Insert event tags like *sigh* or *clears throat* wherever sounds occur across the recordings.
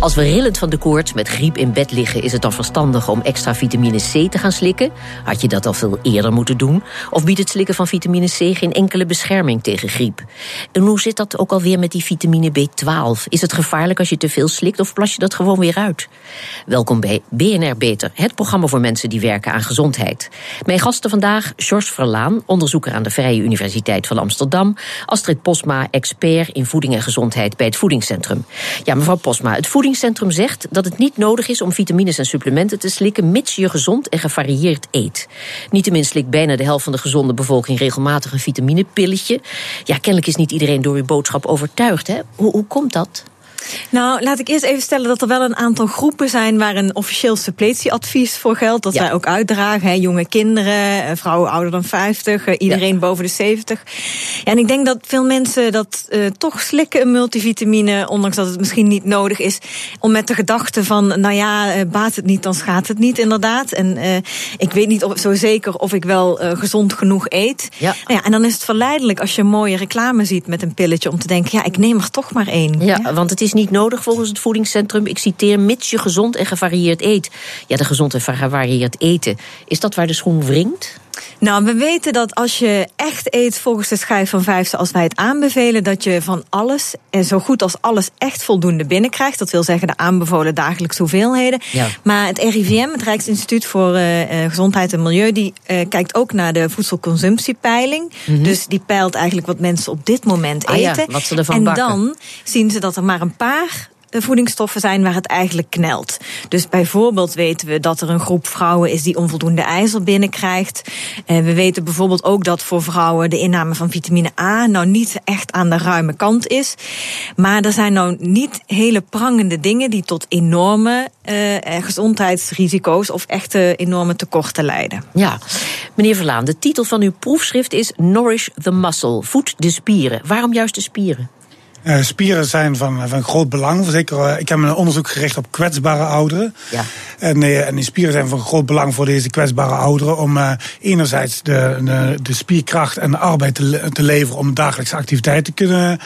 Als we rillend van de koorts met griep in bed liggen, is het dan verstandig om extra vitamine C te gaan slikken? Had je dat al veel eerder moeten doen? Of biedt het slikken van vitamine C geen enkele bescherming tegen griep? En hoe zit dat ook alweer met die vitamine B12? Is het gevaarlijk als je te veel slikt of plas je dat gewoon weer uit? Welkom bij BNR Beter, het programma voor mensen die werken aan gezondheid. Mijn gasten vandaag, George Verlaan, onderzoeker aan de Vrije Universiteit van Amsterdam. Astrid Posma, expert in voeding en gezondheid bij het Voedingscentrum. Ja, mevrouw Posma, het voeding Voedingscentrum zegt dat het niet nodig is om vitamines en supplementen te slikken, mits je gezond en gevarieerd eet. Niettemin slikt bijna de helft van de gezonde bevolking regelmatig een vitaminepilletje. Ja, kennelijk is niet iedereen door uw boodschap overtuigd. Hè? Hoe, hoe komt dat? Nou, laat ik eerst even stellen dat er wel een aantal groepen zijn waar een officieel suppletieadvies voor geldt. Dat wij ook uitdragen. Hè, jonge kinderen, eh, vrouwen ouder dan 50, eh, iedereen boven de 70. Ja, en ik denk dat veel mensen dat uh, toch slikken, een multivitamine, ondanks dat het misschien niet nodig is. Om met de gedachte van, nou ja, baat het niet, dan schaadt het niet, inderdaad. En uh, ik weet niet of, zo zeker of ik wel gezond genoeg eet. Ja. Nou ja. En dan is het verleidelijk als je een mooie reclame ziet met een pilletje om te denken, ja, ik neem er toch maar één. Ja, ja, want het is niet nodig volgens het voedingscentrum. Ik citeer, mits je gezond en gevarieerd eet. Ja, de gezond en gevarieerd eten. Is dat waar de schoen wringt? Nou, we weten dat als je echt eet volgens de schijf van vijf, zoals wij het aanbevelen, dat je van alles en zo goed als alles echt voldoende binnenkrijgt. Dat wil zeggen de aanbevolen dagelijkse hoeveelheden. Ja. Maar het RIVM, het Rijksinstituut voor uh, Gezondheid en Milieu, die uh, kijkt ook naar de voedselconsumptiepeiling. Mm -hmm. Dus die peilt eigenlijk wat mensen op dit moment ah, eten. Ja, wat ze ervan en bakken. dan zien ze dat er maar een paar voedingsstoffen zijn waar het eigenlijk knelt. Dus bijvoorbeeld weten we dat er een groep vrouwen is die onvoldoende ijzer binnenkrijgt. En we weten bijvoorbeeld ook dat voor vrouwen de inname van vitamine A nou niet echt aan de ruime kant is. Maar er zijn nou niet hele prangende dingen die tot enorme uh, gezondheidsrisico's of echte enorme tekorten leiden. Ja, meneer Verlaan, de titel van uw proefschrift is Nourish the Muscle, voed de spieren. Waarom juist de spieren? Uh, spieren zijn van, van groot belang. Zeker, uh, ik heb een onderzoek gericht op kwetsbare ouderen. Ja. En, uh, en die spieren zijn van groot belang voor deze kwetsbare ouderen. Om enerzijds de, de, de, spierkracht en de arbeid te, te leveren om dagelijkse activiteiten te kunnen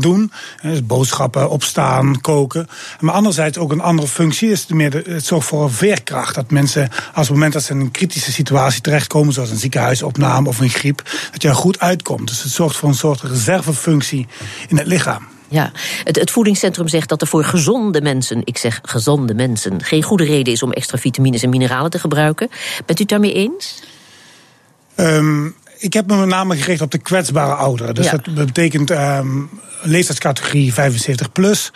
doen. Dus boodschappen, opstaan, koken. Maar anderzijds ook een andere functie is meer de, het zorgt voor veerkracht. Dat mensen, als het moment dat ze in een kritische situatie terechtkomen, zoals een ziekenhuisopname of een griep, dat je er goed uitkomt. Dus het zorgt voor een soort reservefunctie in het lichaam. Ja, het, het, voedingscentrum zegt dat er voor gezonde mensen, ik zeg gezonde mensen, geen goede reden is om extra vitamines en mineralen te gebruiken. Bent u het daarmee eens? Um, ik heb me met name gericht op de kwetsbare ouderen. Dus ja. dat betekent um, leeftijdscategorie 75 plus.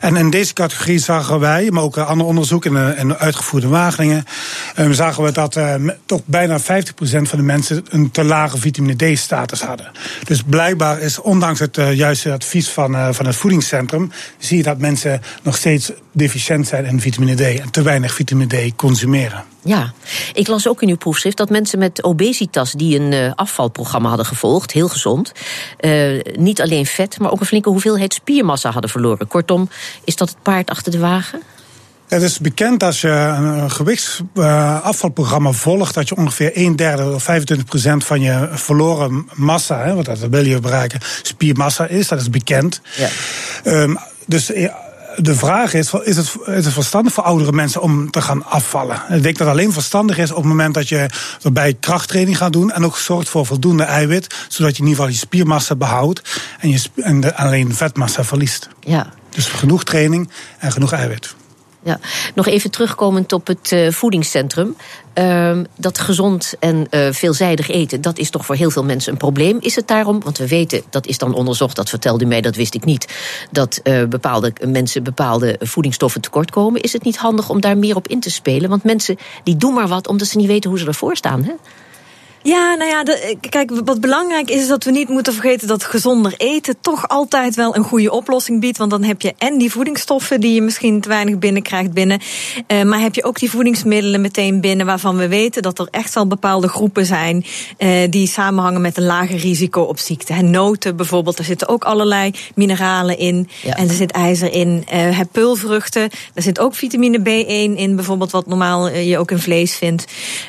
En in deze categorie zagen wij, maar ook ander onderzoek en, en uitgevoerde Wageningen, um, zagen we dat uh, toch bijna 50% van de mensen een te lage vitamine D-status hadden. Dus blijkbaar is, ondanks het uh, juiste advies van, uh, van het voedingscentrum, zie je dat mensen nog steeds deficiënt zijn in vitamine D en te weinig vitamine D consumeren. Ja, ik las ook in uw proefschrift dat mensen met obesitas die een uh, afvalprogramma hadden gevolgd, heel gezond, uh, niet alleen vet, maar ook een flinke hoeveelheid spiermassa hadden verloren. Kortom, is dat het paard achter de wagen? Het is bekend als je een gewichtsafvalprogramma uh, volgt, dat je ongeveer een derde of 25 procent van je verloren massa, hè, want dat wil je bereiken, spiermassa is. Dat is bekend. Ja. Um, dus de vraag is: is het, is het verstandig voor oudere mensen om te gaan afvallen? Ik denk dat het alleen verstandig is op het moment dat je erbij krachttraining gaat doen. En ook zorgt voor voldoende eiwit, zodat je in ieder geval je spiermassa behoudt en, je, en de, alleen vetmassa verliest. Ja. Dus genoeg training en genoeg eiwit. Ja. Nog even terugkomend op het uh, voedingscentrum. Uh, dat gezond en uh, veelzijdig eten, dat is toch voor heel veel mensen een probleem. Is het daarom, want we weten, dat is dan onderzocht, dat vertelde u mij, dat wist ik niet, dat uh, bepaalde mensen bepaalde voedingsstoffen tekort komen. Is het niet handig om daar meer op in te spelen? Want mensen die doen maar wat omdat ze niet weten hoe ze ervoor staan. Hè? Ja, nou ja, de, kijk, wat belangrijk is, is dat we niet moeten vergeten dat gezonder eten toch altijd wel een goede oplossing biedt. Want dan heb je en die voedingsstoffen die je misschien te weinig binnenkrijgt binnen. Uh, maar heb je ook die voedingsmiddelen meteen binnen waarvan we weten dat er echt wel bepaalde groepen zijn uh, die samenhangen met een lager risico op ziekte. En noten bijvoorbeeld, er zitten ook allerlei mineralen in. Ja. En er zit ijzer in. Uh, pulvruchten, daar zit ook vitamine B1 in, bijvoorbeeld wat normaal je ook in vlees vindt.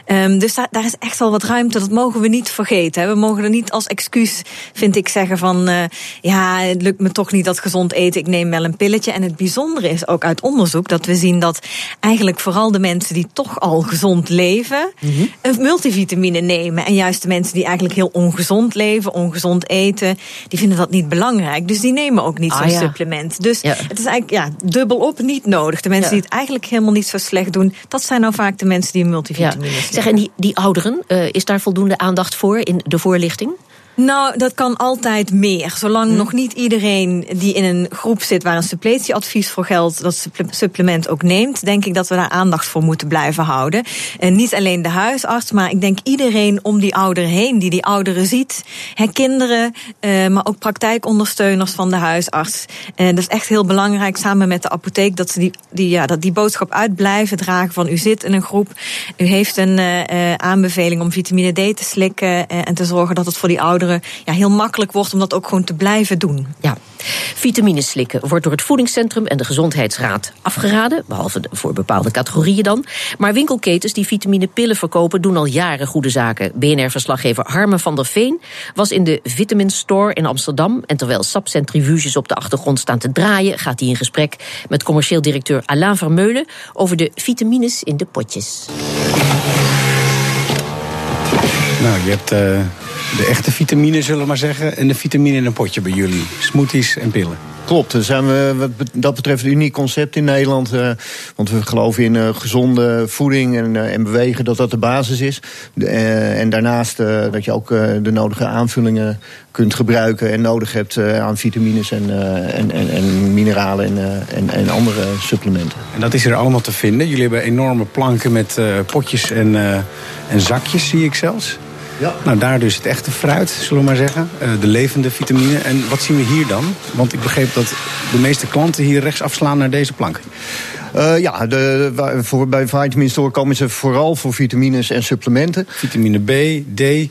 Um, dus daar, daar is echt wel wat ruimte dat mogen we niet vergeten. We mogen er niet als excuus, vind ik, zeggen van... Uh, ja, het lukt me toch niet dat gezond eten, ik neem wel een pilletje. En het bijzondere is ook uit onderzoek dat we zien dat eigenlijk vooral de mensen die toch al gezond leven... Mm -hmm. een multivitamine nemen. En juist de mensen die eigenlijk heel ongezond leven, ongezond eten... die vinden dat niet belangrijk. Dus die nemen ook niet ah, zo'n ja. supplement. Dus ja. het is eigenlijk ja, dubbel op niet nodig. De mensen ja. die het eigenlijk helemaal niet zo slecht doen... dat zijn nou vaak de mensen die een multivitamine ja. Zeg, en die, die ouderen, uh, is daar voldoende aandacht voor in de voorlichting? Nou, dat kan altijd meer. Zolang hm. nog niet iedereen die in een groep zit waar een suppletieadvies voor geldt, dat supplement ook neemt, denk ik dat we daar aandacht voor moeten blijven houden. En niet alleen de huisarts, maar ik denk iedereen om die ouderen heen, die die ouderen ziet. Hè, kinderen, eh, maar ook praktijkondersteuners van de huisarts. Eh, dat is echt heel belangrijk samen met de apotheek dat ze die, die, ja, dat die boodschap uit blijven dragen van u zit in een groep, u heeft een uh, aanbeveling om vitamine D te slikken en te zorgen dat het voor die ouderen ja, heel makkelijk wordt om dat ook gewoon te blijven doen. Ja. Vitamines slikken wordt door het Voedingscentrum en de Gezondheidsraad afgeraden, behalve voor bepaalde categorieën dan. Maar winkelketens die vitaminepillen verkopen doen al jaren goede zaken. BNR-verslaggever Harmen van der Veen was in de Vitamin Store in Amsterdam. En terwijl sapcentrifuges op de achtergrond staan te draaien, gaat hij in gesprek met commercieel directeur Alain Vermeulen over de vitamines in de potjes. Nou, je hebt uh, de echte vitamine, zullen we maar zeggen. En de vitamine in een potje bij jullie. Smoothies en pillen. Klopt, dan zijn we wat dat betreft een uniek concept in Nederland. Uh, want we geloven in uh, gezonde voeding en, uh, en, bewegen, dat dat de basis is. De, en daarnaast dat je ook de nodige aanvullingen kunt gebruiken en nodig hebt aan vitamines en, en, en, en, mineralen en, en, andere supplementen. En dat is er allemaal te vinden. Jullie hebben enorme planken met potjes en, en zakjes, zie ik zelfs. Ja. Nou, daar dus het echte fruit, zullen we maar zeggen. Uh, de levende vitamine. En wat zien we hier dan? Want ik begreep dat de meeste klanten hier rechts afslaan naar deze plank. Uh, ja, de, voor, bij Vitamin Store komen ze vooral voor vitamines en supplementen. Vitamine B, D, een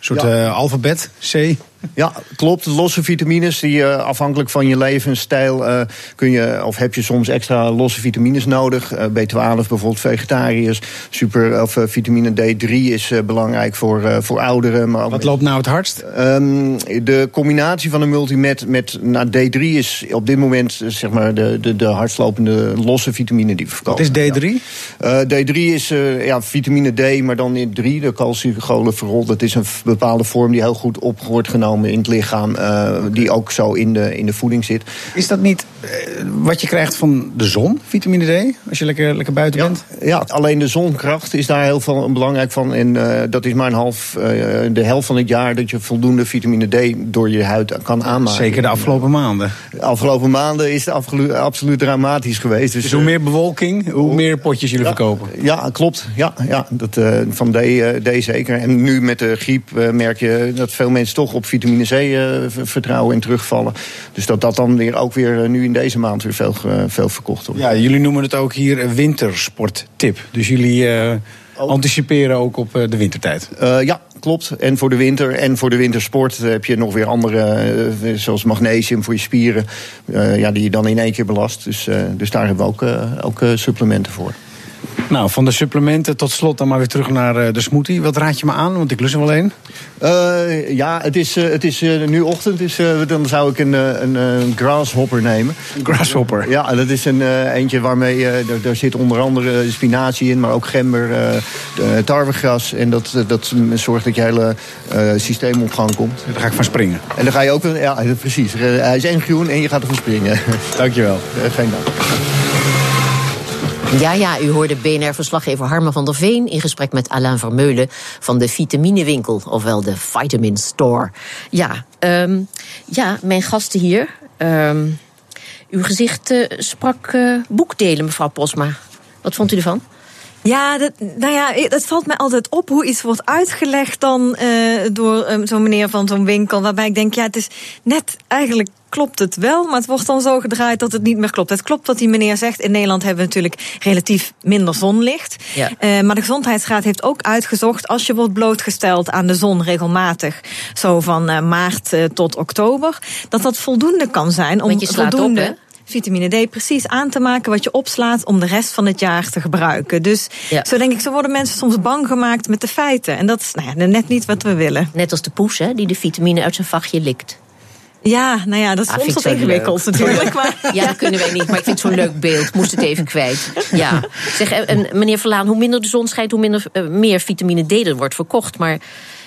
soort ja. uh, alfabet, C. Ja, klopt. Losse vitamines, die uh, afhankelijk van je levensstijl uh, kun je, of heb je soms extra losse vitamines nodig. Uh, B12 bijvoorbeeld vegetariërs. Super, of vitamine D3 is belangrijk voor, voor ouderen. Maar Wat loopt nou het hardst? Um, de combinatie van een multimet met nou, D3 is op dit moment zeg maar de, de, de hardslopende losse vitamine die we verkopen. Wat is D3? Ja. D3 is ja, vitamine D, maar dan in 3, de calciumcholesterol. Dat is een bepaalde vorm die heel goed op wordt genomen in het lichaam, uh, die ook zo in de, in de voeding zit. Is dat niet uh, wat je krijgt van de zon, vitamine D, als je lekker, lekker buiten ja, bent? Ja, alleen de zonkracht is daar heel veel belangrijk van. En uh, dat is maar een half, de helft van het jaar dat je voldoende vitamine D door je huid kan aanmaken. Zeker de afgelopen maanden. De afgelopen maanden is het absoluut dramatisch geweest. Dus, dus hoe meer bewolking, hoe meer potjes jullie ja, verkopen? Ja, klopt. Ja, ja, dat, van D, D zeker. En nu met de griep merk je dat veel mensen toch op vitamine vitamine C uh, vertrouwen in terugvallen. Dus dat dat dan weer ook weer nu in deze maand weer veel, veel verkocht wordt. Ja, jullie noemen het ook hier een wintersporttip. Dus jullie ook. anticiperen ook op de wintertijd. ja, klopt. En voor de winter en voor de wintersport heb je nog weer andere, zoals magnesium voor je spieren, ja, die je dan in één keer belast. Dus, dus daar hebben we ook, ook supplementen voor. Nou, van de supplementen tot slot dan maar weer terug naar uh, de smoothie. Wat raad je me aan? Want ik lust er wel één. Uh, ja, het is, uh, het is nu ochtend. Dus, dan zou ik een, een, een grasshopper nemen. Een grasshopper? Ja, dat is een eentje waarmee... daar zit onder andere spinazie in, maar ook gember, tarwegras. En dat, dat zorgt dat je hele systeem op gang komt. Daar ga ik van springen. En dan ga je ook... Ja, precies. Hij is één groen en je gaat ervan springen. Dankjewel. geen dank. Ja, ja, u hoorde BNR-verslaggever Harmen van der Veen in gesprek met Alain Vermeulen van de Vitaminewinkel, ofwel de Vitamin Store. Ja, um, ja mijn gasten hier. Um, uw gezicht uh, sprak uh, boekdelen, mevrouw Posma. Wat vond u ervan? Ja, dat, nou ja, het valt mij altijd op hoe iets wordt uitgelegd dan door um, zo'n meneer van zo'n winkel. Waarbij ik denk, ja, het is net eigenlijk klopt het wel, maar het wordt dan zo gedraaid dat het niet meer klopt. Het klopt wat die meneer zegt. In Nederland hebben we natuurlijk relatief minder zonlicht. Ja. Uh, maar de Gezondheidsraad heeft ook uitgezocht, als je wordt blootgesteld aan de zon regelmatig, zo van uh, maart uh, tot oktober, dat dat voldoende kan zijn om voldoende. Op, vitamine D precies aan te maken wat je opslaat om de rest van het jaar te gebruiken. Dus ja. zo denk ik, zo worden mensen soms bang gemaakt met de feiten. En dat is nou ja, net niet wat we willen. Net als de poes, hè, die de vitamine uit zijn vachtje likt. Ja, nou ja, dat is ah, soms wat ingewikkeld natuurlijk. *laughs* Maar. Ja, dat kunnen wij niet, maar ik vind het zo'n leuk beeld. Moest het even kwijt. Ja. Zeg, en meneer Verlaan, hoe minder de zon schijnt, hoe minder, uh, meer vitamine D er wordt verkocht. Maar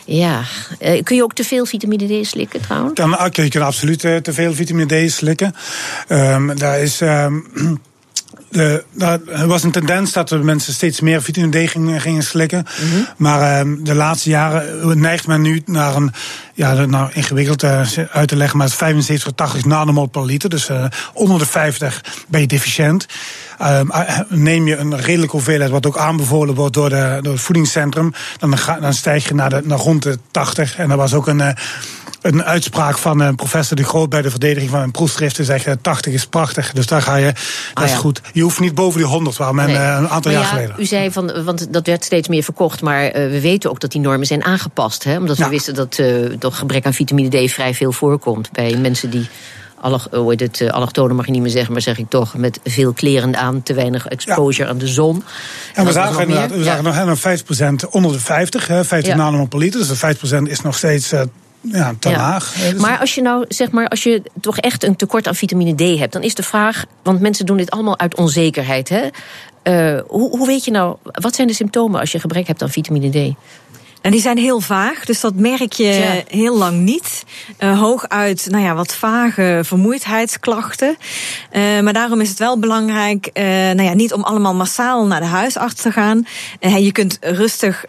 ja, uh, kun je ook te veel vitamine D slikken trouwens? Dan, je kan absoluut uh, te veel vitamine D slikken. Um, daar is... Um, *clears throat* de, er was een tendens dat de mensen steeds meer vitamine D gingen, gingen slikken. Mm -hmm. Maar uh, de laatste jaren neigt men nu naar een, ja, nou ingewikkeld uh, uit te leggen, maar 75 tot 80 nanomol per liter. Dus uh, onder de 50 ben je deficiënt. Ehm, neem je een redelijke hoeveelheid, wat ook aanbevolen wordt door, de, door het voedingscentrum, dan, dan stijg je naar, de, naar rond de 80. En er was ook een een uitspraak van een professor De Groot bij de verdediging van een proefschrift te zeggen: 80 is prachtig. Dus daar ga je, dat is goed. Je hoeft niet boven die 100, waar men nee. een aantal jaar geleden. U zei van, want dat werd steeds meer verkocht, maar uh, we weten ook dat die normen zijn aangepast. Hè? Omdat we wisten dat uh, gebrek aan vitamine D vrij veel voorkomt bij mensen die heet het, allochtonen mag je niet meer zeggen, maar zeg ik toch, met veel kleren aan, te weinig exposure ja. aan de zon. En, we zagen inderdaad, we zagen ja. nog 5% onder de 50, hè, 50 ja. per liter. Dus de 5% is nog steeds ja, te ja. laag. Dus maar als je nou, zeg maar, als je toch echt een tekort aan vitamine D hebt, dan is de vraag, want mensen doen dit allemaal uit onzekerheid, hè? Uh, hoe, hoe weet je nou, wat zijn de symptomen als je gebrek hebt aan vitamine D? En die zijn heel vaag, dus dat merk je ja. heel lang niet. Uh, hooguit, nou ja, wat vage vermoeidheidsklachten. Uh, maar daarom is het wel belangrijk, uh, nou ja, niet om allemaal massaal naar de huisarts te gaan. je kunt rustig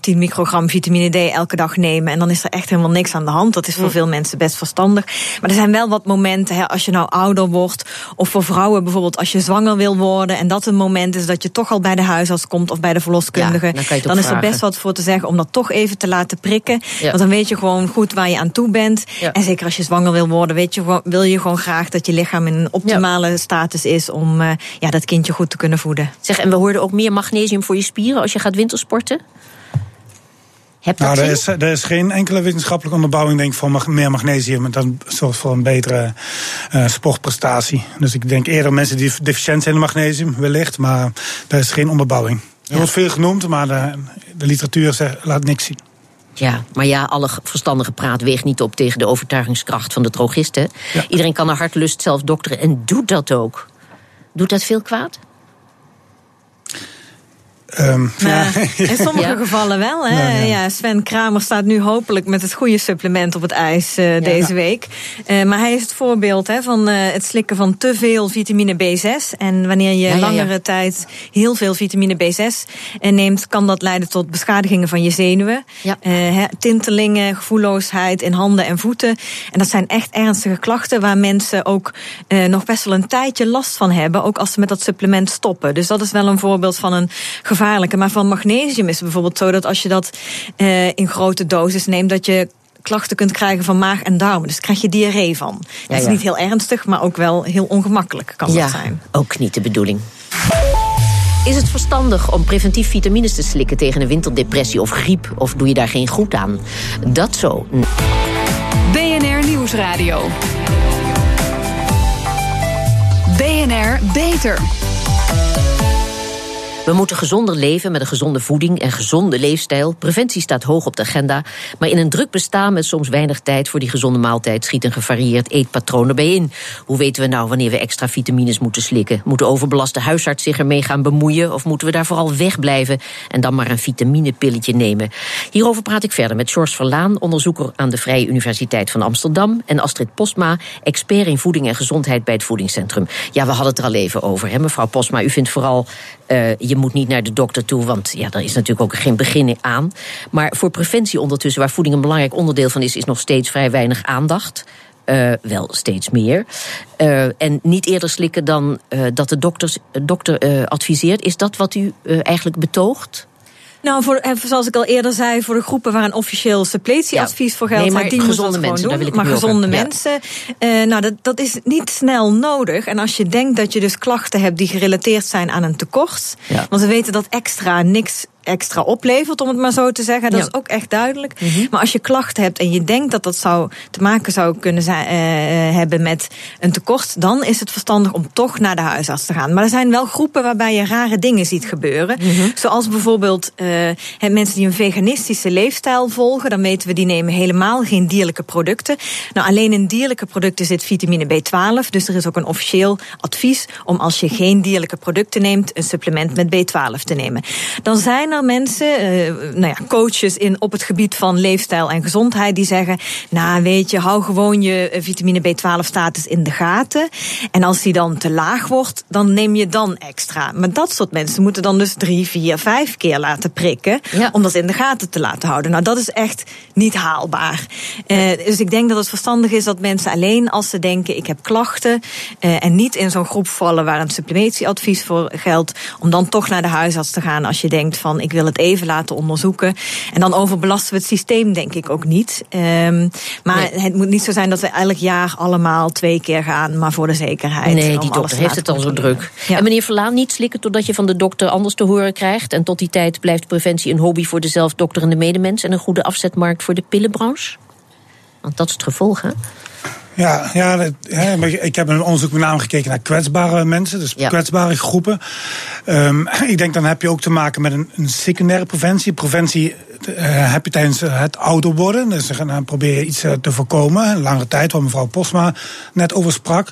10 microgram vitamine D elke dag nemen. En dan is er echt helemaal niks aan de hand. Dat is voor veel mensen best verstandig. Maar er zijn wel wat momenten, hè, als je nou ouder wordt. Of voor vrouwen bijvoorbeeld, als je zwanger wil worden. En dat een moment is dat je toch al bij de huisarts komt of bij de verloskundige. Ja, dan, dan is er best wat voor te zeggen om dat toch even te laten prikken. Ja. Want dan weet je gewoon goed waar je aan toe bent. Ja. En zeker als je zwanger wil worden, weet je, wil je gewoon graag dat je lichaam in een optimale ja. status is om uh, ja, dat kindje goed te kunnen voeden. Zeg, en we hoorden ook meer magnesium voor je spieren als je gaat wintersporten? Heb nou, er is, er is geen enkele wetenschappelijke onderbouwing denk ik, van meer magnesium. Dat zorgt voor een betere uh, sportprestatie. Dus ik denk eerder mensen die deficiënt zijn in magnesium, wellicht. Maar er is geen onderbouwing. Er wordt veel genoemd, maar de, de literatuur zegt, laat niks zien. Ja, maar ja, alle verstandige praat weegt niet op tegen de overtuigingskracht van de drogisten. Ja. Iedereen kan naar hartelust zelf dokteren en doet dat ook. Doet dat veel kwaad? Um, ja. *laughs* In sommige ja. gevallen wel. Hè? Nou, ja. Sven Kramer staat nu hopelijk met het goede supplement op het ijs uh, deze week. Uh, maar hij is het voorbeeld hè, van uh, het slikken van te veel vitamine B6. En wanneer je langere tijd heel veel vitamine B6 neemt, kan dat leiden tot beschadigingen van je zenuwen. tintelingen, gevoelloosheid in handen en voeten. En dat zijn echt ernstige klachten waar mensen ook nog best wel een tijdje last van hebben. Ook als ze met dat supplement stoppen. Dus dat is wel een voorbeeld van een gevaar gevaarlijke. Maar van magnesium is het bijvoorbeeld zo dat als je dat uh, in grote doses neemt, dat je klachten kunt krijgen van maag en darmen. Dus krijg je diarree van. Dat ja, is niet heel ernstig, maar ook wel heel ongemakkelijk kan ja, dat zijn. Ook niet de bedoeling. Is het verstandig om preventief vitamines te slikken tegen een winterdepressie of griep? Of doe je daar geen goed aan? Dat zo. BNR Nieuwsradio. BNR Beter. We moeten gezonder leven met een gezonde voeding en gezonde leefstijl. Preventie staat hoog op de agenda. Maar in een druk bestaan met soms weinig tijd voor die gezonde maaltijd schiet een gevarieerd eetpatroon erbij in. Hoe weten we nou wanneer we extra vitamines moeten slikken? Moet de overbelaste huisarts zich ermee gaan bemoeien? Of moeten we daar vooral wegblijven en dan maar een vitaminepilletje nemen? Hierover praat ik verder met George Verlaan, onderzoeker aan de Vrije Universiteit van Amsterdam. En Astrid Postma, expert in voeding en gezondheid bij het Voedingscentrum. Ja, we hadden het er al even over, hè, mevrouw Postma. U vindt vooral. Uh, je moet niet naar de dokter toe, want ja, daar is natuurlijk ook geen begin aan. Maar voor preventie ondertussen, waar voeding een belangrijk onderdeel van is, is nog steeds vrij weinig aandacht. wel steeds meer. en niet eerder slikken dan dat de dokter adviseert. Is dat wat u eigenlijk betoogt? Nou, voor, eh, zoals ik al eerder zei, voor de groepen waar een officieel suppletieadvies voor geldt, nee, die gezonde mensen, doen. maar gezonde mensen, uh, nou, dat, dat is niet snel nodig. En als je denkt dat je dus klachten hebt die gerelateerd zijn aan een tekort, want we weten dat extra niks extra oplevert, om het maar zo te zeggen. Dat is ook echt duidelijk. Mhm. Maar als je klachten hebt en je denkt dat dat zou te maken zou kunnen zijn, uh, hebben met een tekort, dan is het verstandig om toch naar de huisarts te gaan. Maar er zijn wel groepen waarbij je rare dingen ziet gebeuren. Mhm. Zoals bijvoorbeeld uh, mensen die een veganistische leefstijl volgen. Dan weten we die nemen helemaal geen dierlijke producten. Nou, alleen in dierlijke producten zit vitamine B12. Dus er is ook een officieel advies om als je geen dierlijke producten neemt, een supplement met B12 te nemen. Dan zijn mensen, uh, nou ja, coaches in, op het gebied van leefstijl en gezondheid, die zeggen: Nou, weet je, hou gewoon je eh, vitamine B12-status in de gaten. En als die dan te laag wordt, dan neem je dan extra. Maar dat soort mensen moeten dan dus drie, vier, vijf keer laten prikken. om dat in de gaten te laten houden. Nou, dat is echt niet haalbaar. Uh, dus ik denk dat het verstandig is dat mensen alleen als ze denken: ik heb klachten. Uh, en niet in zo'n groep vallen waar een supplementieadvies voor geldt. om dan toch naar de huisarts te gaan als je denkt: van ik wil het even laten onderzoeken. En dan overbelasten we het systeem, denk ik ook niet. Um, maar het moet niet zo zijn dat we elk jaar allemaal twee keer gaan, maar voor de zekerheid. Nee, die dokter heeft het al zo druk. En meneer Verlaan, niet slikken totdat je van de dokter anders te horen krijgt. En tot die tijd blijft preventie een hobby voor de zelfdokterende medemens en een goede afzetmarkt voor de pillenbranche? Want dat is het gevolg, hè? Ja, ja ik heb een onderzoek met name gekeken naar kwetsbare mensen, dus kwetsbare groepen. Um, ik denk dan heb je ook te maken met een, een secundaire preventie. Preventie heb je tijdens het ouder worden. Dus dan probeer je iets eh, te voorkomen. Een langere tijd, waar mevrouw Posma net over sprak.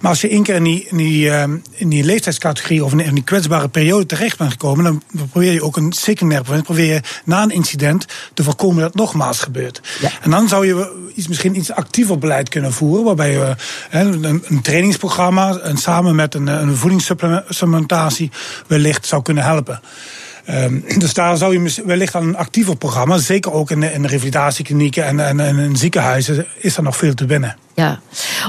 Maar als je één keer in die, in die, in die leeftijdscategorie of in die kwetsbare periode terecht bent gekomen, dan probeer je ook een secundaire preventie. Probeer je na een incident te voorkomen dat het nogmaals gebeurt. En dan zou je iets, misschien iets actiever beleid kunnen voeren. Waarbij je een, een trainingsprogramma en samen met een, een voedingssupplementatie wellicht zou kunnen helpen. Um, dus daar zou je wellicht aan een actiever programma, zeker ook in de, in de revalidatieklinieken en, en, en, in ziekenhuizen, is er nog veel te winnen. Ja,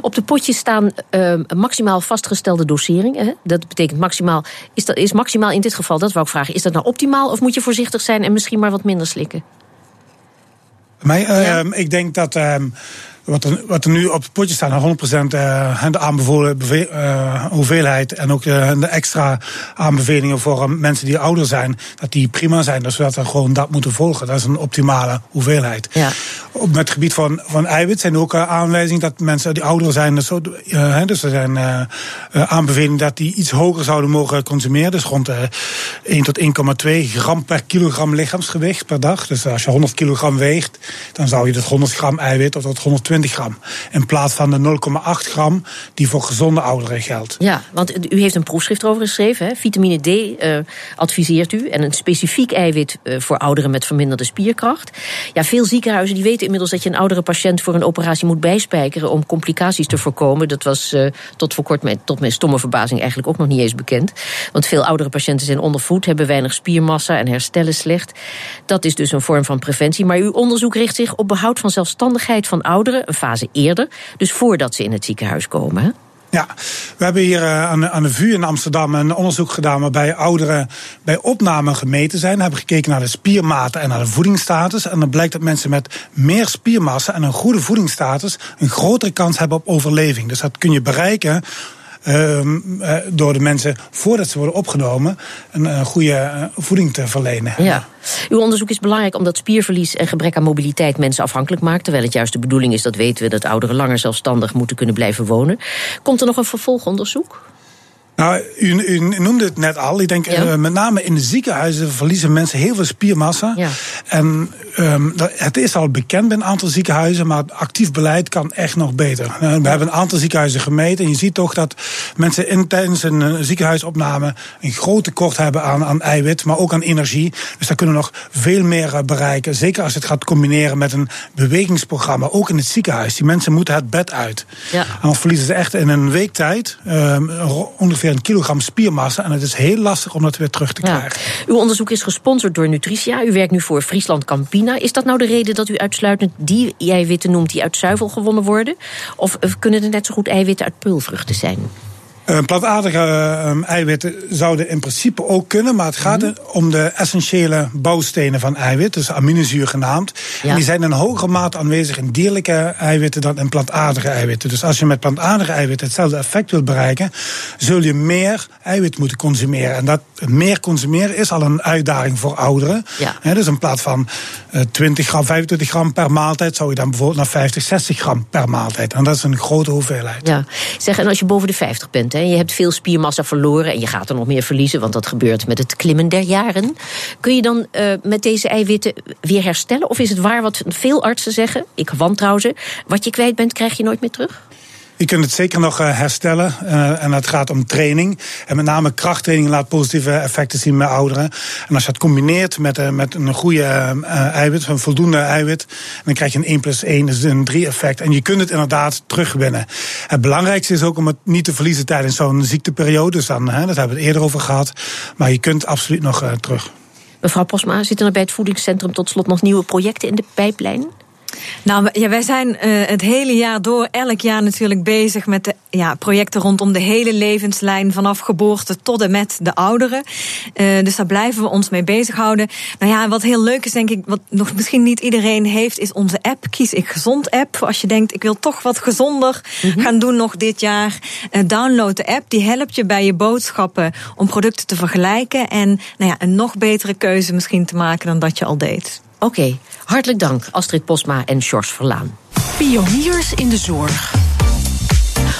op de potjes staan uh, maximaal vastgestelde doseringen. Hè? Dat betekent maximaal. Is, dat, is maximaal in dit geval, dat wou ik vragen, is dat nou optimaal of moet je voorzichtig zijn en misschien maar wat minder slikken? Mij, uh, Ik denk dat. Wat er, wat er nu op het potje staat, 100% uh, de aanbevolen uh, hoeveelheid en ook de, de extra aanbevelingen voor mensen die ouder zijn, dat die prima zijn. Dus dat we gewoon dat moeten volgen. Dat is een optimale hoeveelheid. Ja. Op met het gebied van, van eiwit zijn er ook aanwijzingen dat mensen die ouder zijn, dus, dus er zijn aanbevelingen dat die iets hoger zouden mogen consumeren. Dus rond 1 tot 1,2 gram per kilogram lichaamsgewicht per dag. Dus als je 100 kilogram weegt, dan zou je dat 100 gram eiwit of tot 120 gram. In plaats van de 0,8 gram die voor gezonde ouderen geldt. Ja, want u heeft een proefschrift over geschreven. Hè? Vitamine D uh, adviseert u. En een specifiek eiwit uh, voor ouderen met verminderde spierkracht. Ja, veel ziekenhuizen die weten inmiddels dat je een oudere patiënt voor een operatie moet bijspijkeren om complicaties te voorkomen. Dat was uh, tot voor kort met, tot mijn stomme verbazing eigenlijk ook nog niet eens bekend. Want veel oudere patiënten zijn ondervoed, hebben weinig spiermassa en herstellen slecht. Dat is dus een vorm van preventie. Maar uw onderzoek richt zich op behoud van zelfstandigheid van ouderen een fase eerder. Dus voordat ze in het ziekenhuis komen. Ja, we hebben hier uh, aan, de, VU in Amsterdam een onderzoek gedaan waarbij ouderen bij opname gemeten zijn. We hebben gekeken naar de spiermaten en naar de voedingsstatus. En dan blijkt dat mensen met meer spiermassa en een goede voedingsstatus een grotere kans hebben op overleving. Dus dat kun je bereiken eh, door de mensen voordat ze worden opgenomen een, goede eh, voeding te verlenen. Ja. Uw onderzoek is belangrijk omdat spierverlies en gebrek aan mobiliteit mensen afhankelijk maakt. Terwijl het juist de bedoeling is, dat weten we, dat ouderen langer zelfstandig moeten kunnen blijven wonen. Komt er nog een vervolgonderzoek? Nou, u, u, noemde het net al. Ik denk uh, met name in de ziekenhuizen verliezen mensen heel veel spiermassa. Ja. En um, het is al bekend bij een aantal ziekenhuizen, maar actief beleid kan echt nog beter. Uh, we hebben een aantal ziekenhuizen gemeten en je ziet toch dat mensen in, tijdens een uh, ziekenhuisopname een groot tekort hebben aan, aan eiwit, maar ook aan energie. Dus daar kunnen we nog veel meer bereiken. Zeker als je het gaat combineren met een bewegingsprogramma, ook in het ziekenhuis. Die mensen moeten het bed uit. Ja. En dan verliezen ze echt in een week tijd ongeveer ongeveer een kilogram spiermassa. En het is heel lastig om dat weer terug te krijgen. Uw onderzoek is gesponsord door Nutritia. U werkt nu voor Friesland Campina. Is dat nou de reden dat u uitsluitend die eiwitten noemt die uit zuivel gewonnen worden? Of kunnen er net zo goed eiwitten uit peulvruchten zijn? Uh, plantaardige uh, eiwitten zouden in principe ook kunnen, maar het gaat mm om de essentiële bouwstenen van eiwit, dus aminozuur genaamd. Ja. En die zijn in hogere mate aanwezig in dierlijke eiwitten dan in plantaardige eiwitten. Dus als je met plantaardige eiwitten hetzelfde effect wilt bereiken, zul je meer eiwit moeten consumeren. En dat meer consumeren is al een uitdaging voor ouderen. Ja. dus in plaats van uh, 20 gram, 25 gram per maaltijd, zou je dan bijvoorbeeld naar 50, 60 gram per maaltijd. En dat is een grote hoeveelheid. Ja, zeg, en als je boven de 50 bent, je hebt veel spiermassa verloren en je gaat er nog meer verliezen, want dat gebeurt met het klimmen der jaren. Kun je dan uh, met deze eiwitten weer herstellen? Of is het waar wat veel artsen zeggen? Ik wantrouw ze. Wat je kwijt bent, krijg je nooit meer terug? Je kunt het zeker nog eh, herstellen. Uh, en het gaat om training. En met name krachttraining laat positieve effecten zien bij ouderen. En als je het combineert met, uh, met een goede eiwit, een voldoende eiwit, dan krijg je een 1 plus 1, dus een 3 effect. En je kunt het inderdaad terugwinnen. Het belangrijkste is ook om het niet te verliezen tijdens zo'n ziekteperiode. Dus dan, dat hebben we het eerder over gehad. Maar je kunt absoluut nog terug. Mevrouw Posma, zitten er bij het voedingscentrum tot slot nog nieuwe projecten in de pijplijn? Nou, ja, wij zijn uh, het hele jaar door, elk jaar natuurlijk bezig met de ja, projecten rondom de hele levenslijn, vanaf geboorte tot en met de ouderen. Uh, dus daar blijven we ons mee bezighouden. Nou ja, wat heel leuk is, denk ik, wat nog misschien niet iedereen heeft, is onze app. Kies ik gezond app. Als je denkt, ik wil toch wat gezonder mm-hmm. gaan doen nog dit jaar. Uh, download de app. Die helpt je bij je boodschappen om producten te vergelijken. En nou ja, een nog betere keuze misschien te maken dan dat je al deed. Oké, hartelijk dank Astrid Posma en Sjors Verlaan. Pioniers in de zorg.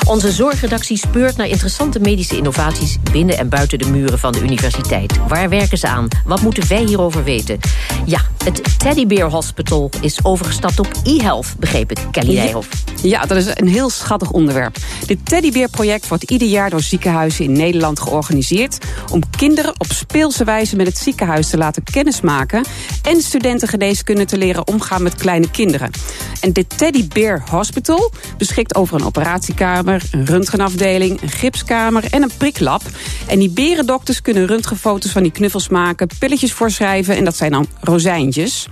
Onze zorgredactie speurt naar interessante medische innovaties binnen en buiten de muren van de universiteit. Waar werken ze aan? Wat moeten wij hierover weten? Ja, het Teddy Bear Hospital is overgestapt op e-health, begreep ik, Kelly Nijhoff. Ja, dat is een heel schattig onderwerp. Dit Teddybeer-project wordt ieder jaar door ziekenhuizen in Nederland georganiseerd... om kinderen op speelse wijze met het ziekenhuis te laten kennismaken... en studentengeneeskunde te leren omgaan met kleine kinderen. En dit Teddybeer Hospital beschikt over een operatiekamer... een röntgenafdeling, een gipskamer en een priklab. En die berendokters kunnen röntgenfoto's van die knuffels maken... pilletjes voorschrijven en dat zijn dan rozijntjes...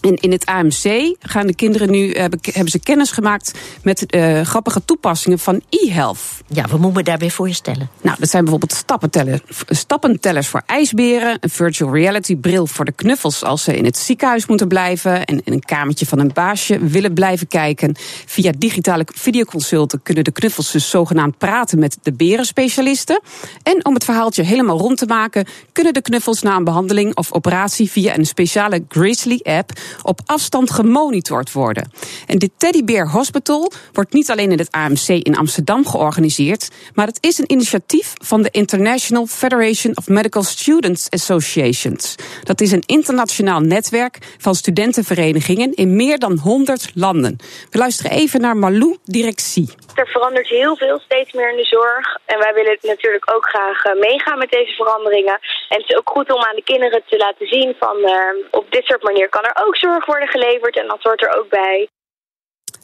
In, in het AMC gaan de kinderen nu, hebben, hebben ze kennis gemaakt met uh, grappige toepassingen van e-health. Ja, wat moeten we daarbij voorstellen? Nou, dat zijn bijvoorbeeld stappentellers, stappentellers voor ijsberen, een virtual reality bril voor de knuffels als ze in het ziekenhuis moeten blijven en in een kamertje van een baasje willen blijven kijken. Via digitale videoconsulten kunnen de knuffels dus zogenaamd praten met de berenspecialisten. En om het verhaaltje helemaal rond te maken, kunnen de knuffels na een behandeling of operatie via een speciale Grizzly app op afstand gemonitord worden. En dit Teddy Bear Hospital wordt niet alleen in het AMC in Amsterdam georganiseerd, maar het is een initiatief van de International Federation of Medical Students Associations. Dat is een internationaal netwerk van studentenverenigingen in meer dan 100 landen. We luisteren even naar Malou Directie. Er verandert heel veel, steeds meer in de zorg. En wij willen natuurlijk ook graag eh, meegaan met deze veranderingen. En het is ook goed om aan de kinderen te laten zien van uh, op dit soort manier kan er ook zorg worden geleverd en dat hoort er ook bij.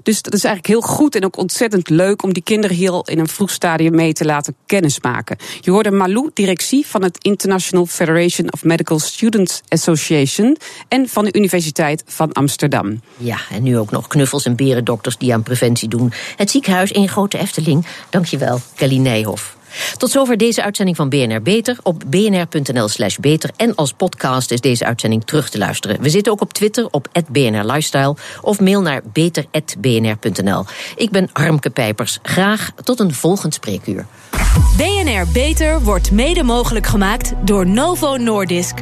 Dus dat is eigenlijk heel goed en ook ontzettend leuk om die kinderen hier al in een vroeg stadium mee te laten kennismaken. Je hoorde Malou, directie van het International Federation of Medical Students Association en van de Universiteit van Amsterdam. Ja, en nu ook nog knuffels en berendokters die aan preventie doen. Het ziekenhuis in Grote Efteling. Dankjewel, Kelly Nijhoff. Tot zover deze uitzending van BNR Beter. Op bnr.nl slash beter. En als podcast is deze uitzending terug te luisteren. We zitten ook op Twitter op BNR Lifestyle. Of mail naar beter.bnr.nl. Ik ben Harmke Pijpers. Graag tot een volgend spreekuur. BNR Beter wordt mede mogelijk gemaakt door Novo Nordisk.